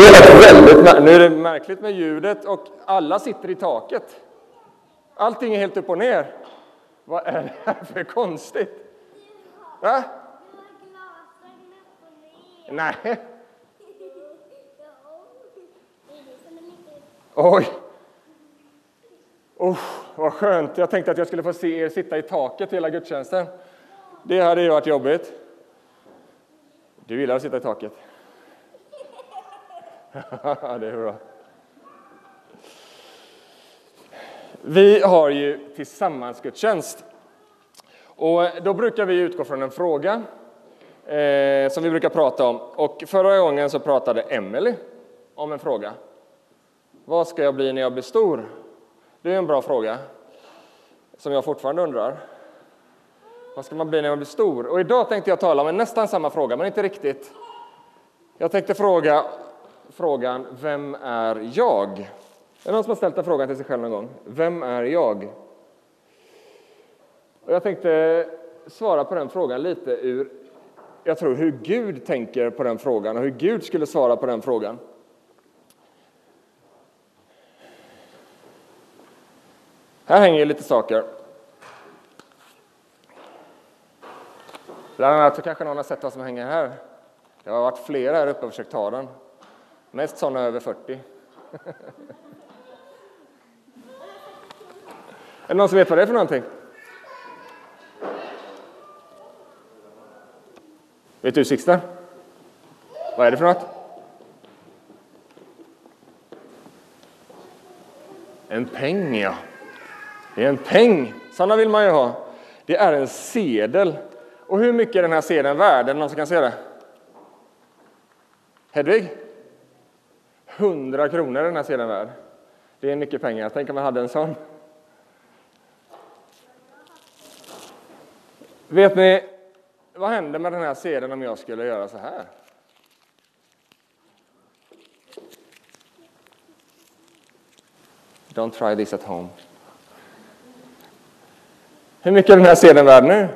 Det är väldigt Nu är det märkligt med ljudet och alla sitter i taket. Allting är helt upp och ner. Vad är det här för konstigt? Va? Nej. Oj. Oh, vad skönt. Jag tänkte att jag skulle få se er sitta i taket hela gudstjänsten. Det hade ju varit jobbigt. Du gillar att sitta i taket. det är bra. Vi har ju tillsammansgudstjänst. Och då brukar vi utgå från en fråga eh, som vi brukar prata om. Och förra gången så pratade Emelie om en fråga. Vad ska jag bli när jag blir stor? Det är en bra fråga som jag fortfarande undrar. Vad ska man bli när man blir stor? Och idag tänkte jag tala om nästan samma fråga, men inte riktigt. Jag tänkte fråga frågan Vem är jag? Är det någon som har ställt den frågan till sig själv någon gång? Vem är jag? Och jag tänkte svara på den frågan lite ur, jag tror, hur Gud tänker på den frågan och hur Gud skulle svara på den frågan. Här hänger lite saker. Bland annat så kanske någon har sett vad som hänger här. Det har varit flera här uppe och försökt ta den. Mest sådana över 40. är det någon som vet vad det är för någonting? Vet du Sixten? Vad är det för något? En peng, ja. Det är en peng. Sådana vill man ju ha. Det är en sedel. Och hur mycket är den här sedeln värd? Är det någon som kan se det? Hedvig? 100 kronor är den här sedeln värd. Det är mycket pengar. Tänk om man hade en sån. Vet ni, vad händer med den här sedeln om jag skulle göra så här? Don't try this at home. Hur mycket är den här sedeln värd nu?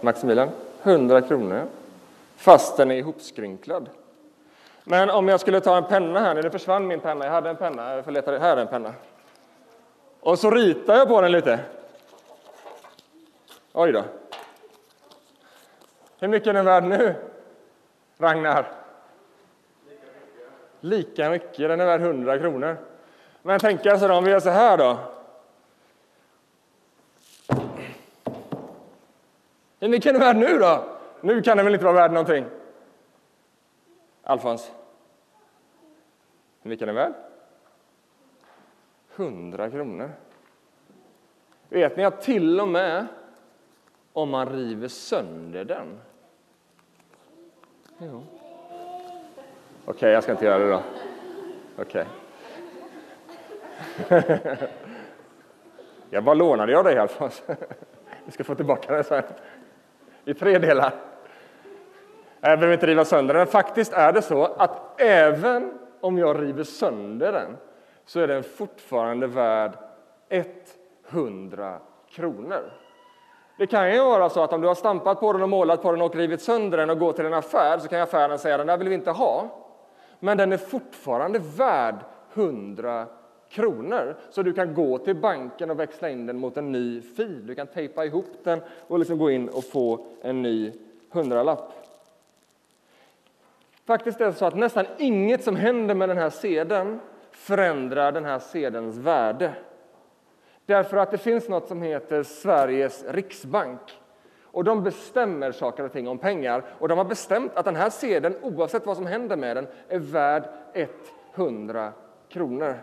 Maximilian? 100 kronor. Fast den är ihopskrynklad. Men om jag skulle ta en penna här, nu försvann min penna, jag hade en penna, jag får leta, här är en penna. Och så ritar jag på den lite. Oj då. Hur mycket är den värd nu, Ragnar? Lika mycket, den är värd 100 kronor. Men tänk alltså om vi gör så här då. Hur mycket är den värd nu då? Nu kan den väl inte vara värd någonting? Alfons? Hur mycket är den värd? 100 kronor. Vet ni att till och med om man river sönder den... Okej, okay, jag ska inte göra det då. Okej. Okay. jag bara lånade av dig, Alfons. Vi ska få tillbaka den sen. I tre delar. Jag behöver inte riva sönder den. Faktiskt är det så att även om jag river sönder den så är den fortfarande värd 100 kronor. Det kan ju vara så att om du har stampat på den och målat på den och rivit sönder den och går till en affär så kan affären säga den där vill vi inte ha. Men den är fortfarande värd 100 kronor. Så du kan gå till banken och växla in den mot en ny fil. Du kan tejpa ihop den och liksom gå in och få en ny hundralapp. Faktiskt är det så att nästan inget som händer med den här sedeln förändrar den här sedelns värde. Därför att det finns något som heter Sveriges riksbank. Och De bestämmer saker och ting om pengar. Och De har bestämt att den här sedeln, oavsett vad som händer med den, är värd 100 kronor.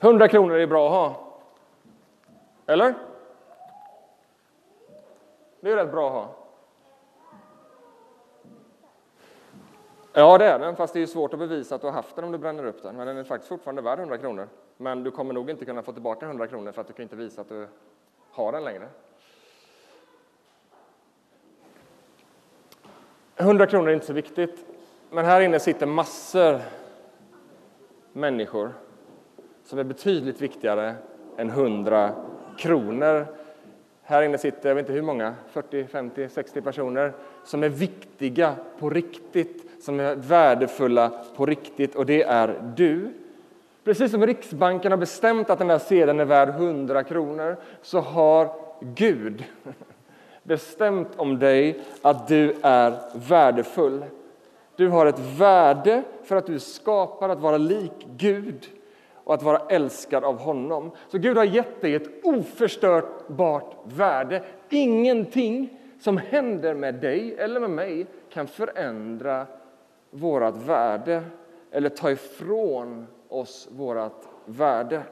100 kronor är bra att ha. Eller? Det är rätt bra att ha. Ja, det är den, fast det är svårt att bevisa att du har haft den om du bränner upp den. Men den är faktiskt fortfarande värd 100 kronor. Men du kommer nog inte kunna få tillbaka 100 kronor för att du kan inte visa att du har den längre. 100 kronor är inte så viktigt, men här inne sitter massor människor som är betydligt viktigare än 100 kronor. Här inne sitter, jag vet inte hur många, 40, 50, 60 personer som är viktiga på riktigt, som är värdefulla på riktigt och det är du. Precis som Riksbanken har bestämt att den här sedeln är värd 100 kronor så har Gud bestämt om dig att du är värdefull. Du har ett värde för att du är skapad att vara lik Gud och att vara älskad av honom. Så Gud har gett dig ett oförstörbart värde. Ingenting som händer med dig eller med mig kan förändra vårt värde eller ta ifrån oss vårt värde.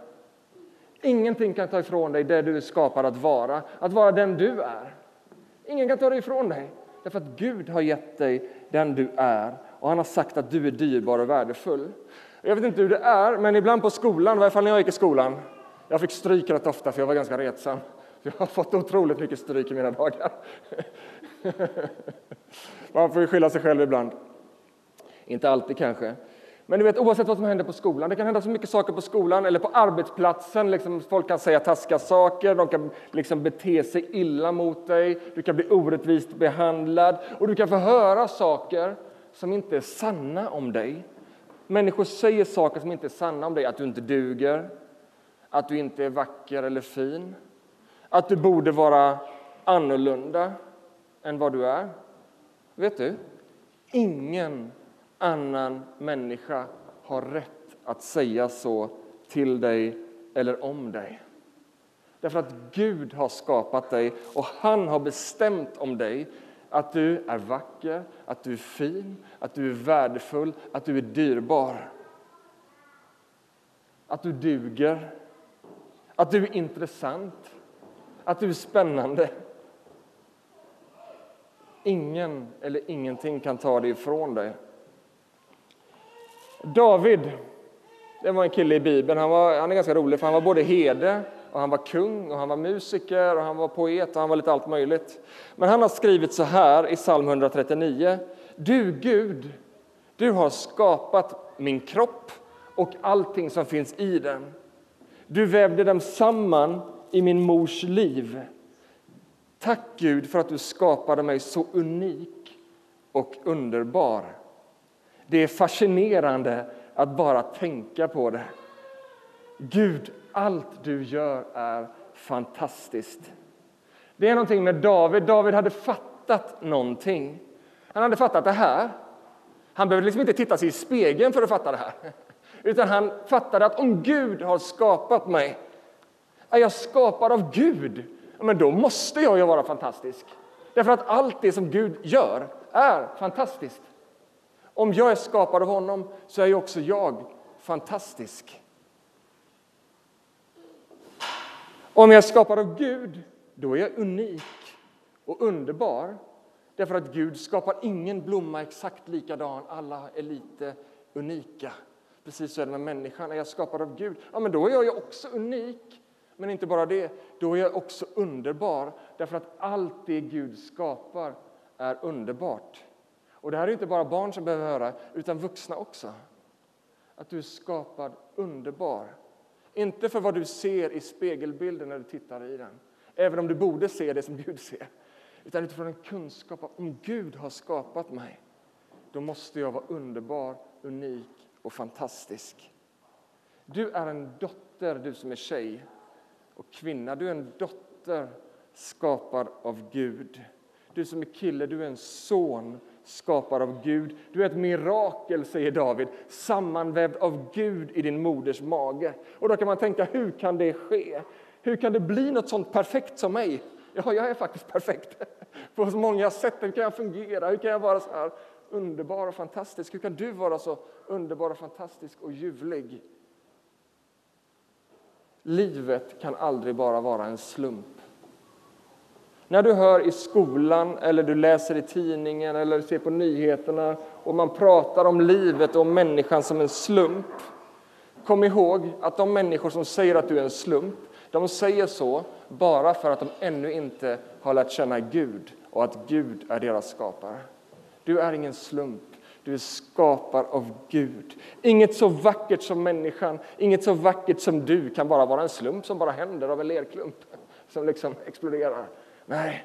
Ingenting kan ta ifrån dig det du är skapad att vara, att vara den du är. Ingen kan ta det ifrån dig, därför att Gud har gett dig den du är och han har sagt att du är dyrbar och värdefull. Jag vet inte hur det är, men ibland på skolan, i varje fall när jag gick i skolan, jag fick stryk rätt ofta för jag var ganska retsam. Jag har fått otroligt mycket stryk i mina dagar. Man får ju skylla sig själv ibland. Inte alltid kanske. Men du vet, oavsett vad som händer på skolan, det kan hända så mycket saker på skolan eller på arbetsplatsen. Liksom, folk kan säga taskiga saker, de kan liksom bete sig illa mot dig, du kan bli orättvist behandlad och du kan få höra saker som inte är sanna om dig. Människor säger saker som inte är sanna om dig, att du inte duger, att du inte är vacker eller fin, att du borde vara annorlunda än vad du är. Vet du? Ingen annan människa har rätt att säga så till dig eller om dig. Därför att Gud har skapat dig och han har bestämt om dig att du är vacker, att du är fin, att du är värdefull, att du är dyrbar. Att du duger, att du är intressant, att du är spännande. Ingen eller ingenting kan ta det ifrån dig. David, det var en kille i Bibeln. Han, var, han är ganska rolig, för han var både herde och han var kung och han var musiker och han var poet och han var lite allt möjligt. Men han har skrivit så här i psalm 139. Du Gud, du har skapat min kropp och allting som finns i den. Du vävde dem samman i min mors liv. Tack Gud för att du skapade mig så unik och underbar. Det är fascinerande att bara tänka på det. Gud, allt du gör är fantastiskt. Det är någonting med David. David hade fattat någonting. Han hade fattat det här. Han behövde liksom inte titta sig i spegeln för att fatta det här. Utan han fattade att om Gud har skapat mig, är jag skapad av Gud, men då måste jag ju vara fantastisk. Därför att allt det som Gud gör är fantastiskt. Om jag är skapad av honom så är ju också jag fantastisk. Om jag är skapad av Gud, då är jag unik och underbar. Därför att Gud skapar ingen blomma exakt likadan, alla är lite unika. Precis så är det med människan. Är jag skapad av Gud, ja, men då är jag också unik. Men inte bara det, då är jag också underbar. Därför att allt det Gud skapar är underbart. Och det här är inte bara barn som behöver höra, utan vuxna också. Att du är skapad underbar. Inte för vad du ser i spegelbilden när du tittar i den, även om du borde se det som Gud ser, utan utifrån en kunskap om Gud har skapat mig. Då måste jag vara underbar, unik och fantastisk. Du är en dotter, du som är tjej och kvinna. Du är en dotter skapad av Gud. Du som är kille, du är en son skapad av Gud. Du är ett mirakel, säger David, sammanvävd av Gud i din moders mage. Och då kan man tänka, hur kan det ske? Hur kan det bli något sånt perfekt som mig? Ja, jag är faktiskt perfekt på så många sätt. Hur kan jag fungera? Hur kan jag vara så här underbar och fantastisk? Hur kan du vara så underbar och fantastisk och ljuvlig? Livet kan aldrig bara vara en slump. När du hör i skolan, eller du läser i tidningen eller ser på nyheterna och man pratar om livet och människan som en slump. Kom ihåg att de människor som säger att du är en slump, de säger så bara för att de ännu inte har lärt känna Gud och att Gud är deras skapare. Du är ingen slump, du är skapad av Gud. Inget så vackert som människan, inget så vackert som du kan bara vara en slump som bara händer av en lerklump som liksom exploderar. Nej,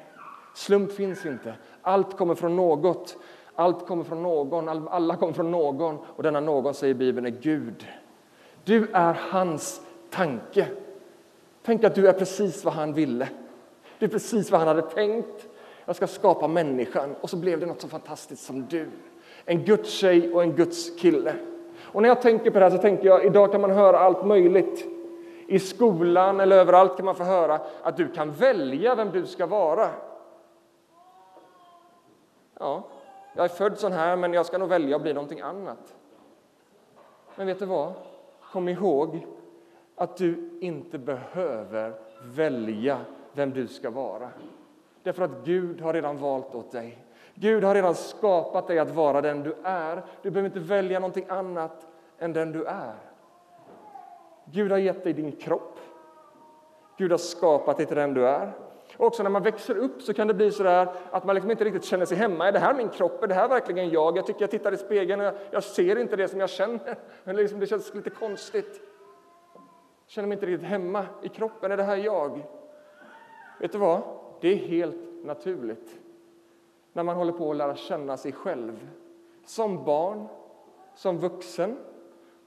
slump finns inte. Allt kommer från något. Allt kommer från någon, alla kommer från någon och denna någon, säger Bibeln, är Gud. Du är hans tanke. Tänk att du är precis vad han ville. Du är precis vad han hade tänkt. Jag ska skapa människan och så blev det något så fantastiskt som du. En Guds tjej och en Guds kille. Och när jag tänker på det här så tänker jag, idag kan man höra allt möjligt. I skolan eller överallt kan man få höra att du kan välja vem du ska vara. Ja, jag är född sån här, men jag ska nog välja att bli någonting annat. Men vet du vad? Kom ihåg att du inte behöver välja vem du ska vara. Därför att Gud har redan valt åt dig. Gud har redan skapat dig att vara den du är. Du behöver inte välja någonting annat än den du är. Gud har gett dig din kropp. Gud har skapat dig till den du är. Och också när man växer upp så kan det bli så där att man liksom inte riktigt känner sig hemma. Är det här min kropp? Är det här verkligen jag? Jag tycker jag tittar i spegeln och jag ser inte det som jag känner. Men liksom det känns lite konstigt. Jag känner mig inte riktigt hemma i kroppen. Är det här jag? Vet du vad? Det är helt naturligt när man håller på att lära känna sig själv. Som barn, som vuxen.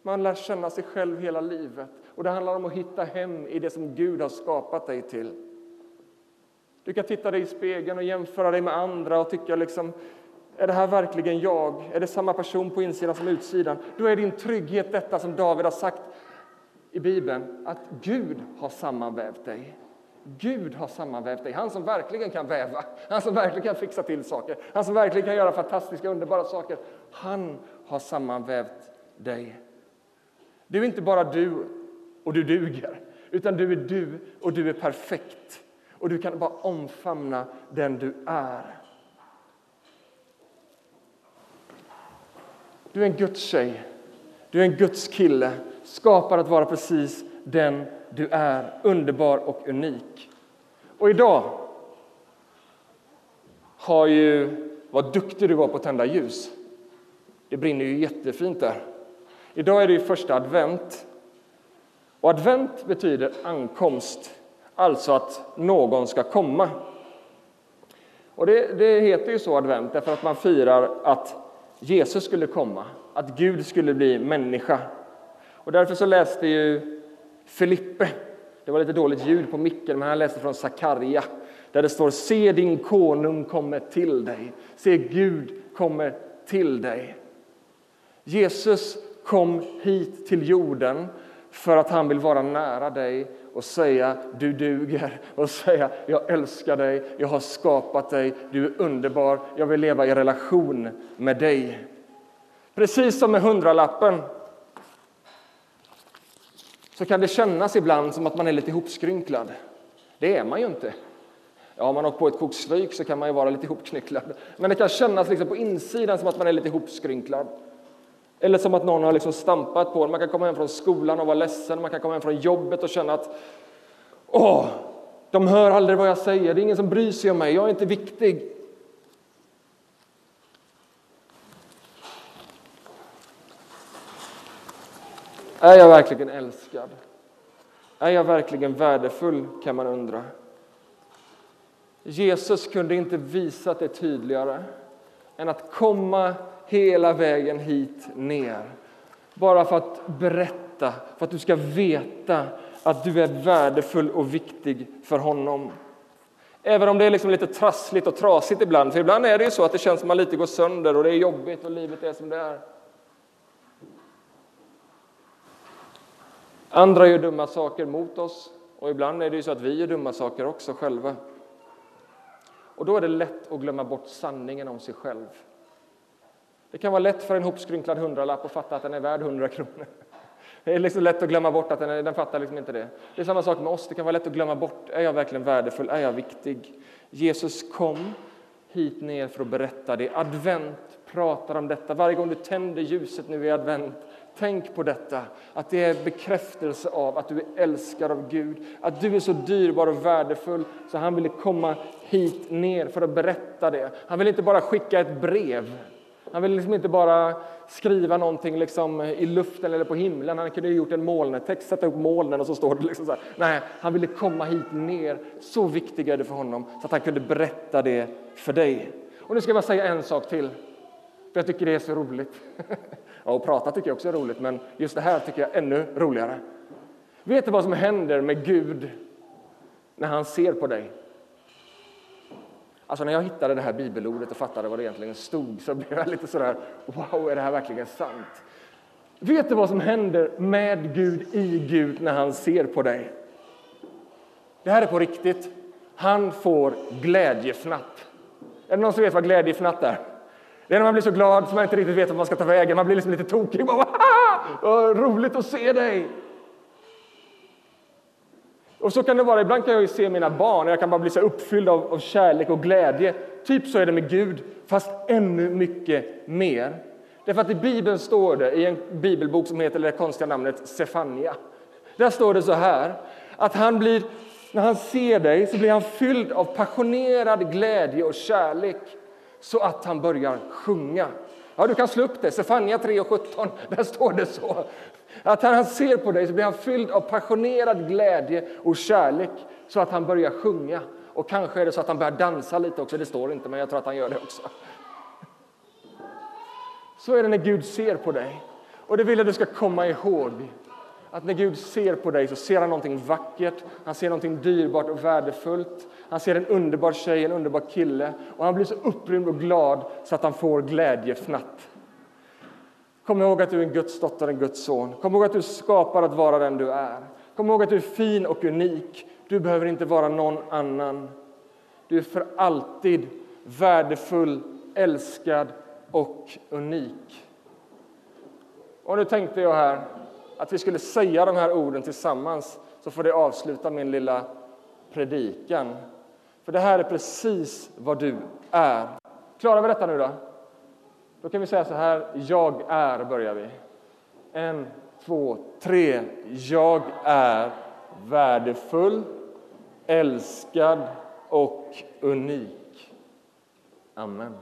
Man lär känna sig själv hela livet. Och Det handlar om att hitta hem i det som Gud har skapat dig till. Du kan titta dig i spegeln och jämföra dig med andra och tycka liksom, är det här verkligen jag? Är det samma person på insidan som utsidan? Då är din trygghet detta som David har sagt i Bibeln, att Gud har sammanvävt dig. Gud har sammanvävt dig, han som verkligen kan väva, han som verkligen kan fixa till saker, han som verkligen kan göra fantastiska, underbara saker. Han har sammanvävt dig. Du är inte bara du och du duger, utan du är du och du är perfekt. Och du kan bara omfamna den du är. Du är en Guds tjej, du är en Guds kille, skapad att vara precis den du är, underbar och unik. Och idag har ju, vad duktig du var på att tända ljus. Det brinner ju jättefint där. Idag är det ju första advent. Och advent betyder ankomst, alltså att någon ska komma. Och det, det heter ju så advent därför att man firar att Jesus skulle komma, att Gud skulle bli människa. Och därför så läste ju Filippe, det var lite dåligt ljud på micken, men han läste från Sakarja där det står Se din konung kommer till dig, se Gud kommer till dig. Jesus kom hit till jorden för att han vill vara nära dig och säga du duger och säga jag älskar dig, jag har skapat dig, du är underbar, jag vill leva i relation med dig. Precis som med hundralappen så kan det kännas ibland som att man är lite ihopskrynklad. Det är man ju inte. Ja, om man åkt på ett kokstryk så kan man ju vara lite ihopknycklad. Men det kan kännas liksom på insidan som att man är lite ihopskrynklad. Eller som att någon har liksom stampat på en. Man kan komma hem från skolan och vara ledsen. Man kan komma hem från jobbet och känna att åh, de hör aldrig vad jag säger. Det är ingen som bryr sig om mig. Jag är inte viktig. Är jag verkligen älskad? Är jag verkligen värdefull, kan man undra. Jesus kunde inte visat det tydligare än att komma hela vägen hit ner. Bara för att berätta, för att du ska veta att du är värdefull och viktig för honom. Även om det är liksom lite trassligt och trasigt ibland, för ibland är det ju så att det känns som att man lite går sönder och det är jobbigt och livet är som det är. Andra gör dumma saker mot oss och ibland är det ju så att vi gör dumma saker också själva. Och då är det lätt att glömma bort sanningen om sig själv. Det kan vara lätt för en hopskrynklad hundralapp att fatta att den är värd hundra kronor. Det är liksom lätt att glömma bort att den, är, den fattar liksom inte det. Det är samma sak med oss, det kan vara lätt att glömma bort, är jag verkligen värdefull, är jag viktig? Jesus kom hit ner för att berätta det. Advent pratar om detta. Varje gång du tänder ljuset nu i advent Tänk på detta, att det är bekräftelse av att du är älskad av Gud, att du är så dyrbar och värdefull så han ville komma hit ner för att berätta det. Han vill inte bara skicka ett brev, han ville liksom inte bara skriva någonting liksom i luften eller på himlen. Han kunde ha gjort en molntext, sätta upp molnen och så står det liksom så här. Nej, han ville komma hit ner. Så viktig är det för honom så att han kunde berätta det för dig. Och nu ska jag bara säga en sak till. För jag tycker det är så roligt. Ja, och prata tycker jag också är roligt, men just det här tycker jag är ännu roligare. Vet du vad som händer med Gud när han ser på dig? Alltså när jag hittade det här bibelordet och fattade vad det egentligen stod så blev jag lite sådär, wow, är det här verkligen sant? Vet du vad som händer med Gud, i Gud, när han ser på dig? Det här är på riktigt. Han får glädjefnatt. Är det någon som vet vad glädjefnatt är? Det är när man blir så glad så man inte riktigt vet vart man ska ta vägen. Man blir liksom lite tokig. Bara, Vad roligt att se dig! Och så kan det vara. Ibland kan jag se mina barn och jag kan bara bli så uppfylld av, av kärlek och glädje. Typ så är det med Gud, fast ännu mycket mer. Därför att i Bibeln står det, i en bibelbok som heter det konstiga namnet Sefania. Där står det så här, att han blir, när han ser dig så blir han fylld av passionerad glädje och kärlek så att han börjar sjunga. Ja, du kan slå upp det, Sefania 3 och 17, där står det så. Att när han ser på dig så blir han fylld av passionerad glädje och kärlek så att han börjar sjunga. Och kanske är det så att han börjar dansa lite också, det står inte, men jag tror att han gör det också. Så är det när Gud ser på dig. Och det vill jag att du ska komma ihåg. Att när Gud ser på dig så ser han någonting vackert, han ser någonting dyrbart och värdefullt. Han ser en underbar tjej, en underbar kille och han blir så upprymd och glad så att han får glädjefnatt. Kom ihåg att du är en Guds dotter, en Guds son. Kom ihåg att du skapar att vara den du är. Kom ihåg att du är fin och unik. Du behöver inte vara någon annan. Du är för alltid värdefull, älskad och unik. Och nu tänkte jag här att vi skulle säga de här orden tillsammans så får det avsluta min lilla predikan. För det här är precis vad du är. Klarar vi detta nu då? Då kan vi säga så här, jag är, börjar vi. En, två, tre. Jag är värdefull, älskad och unik. Amen.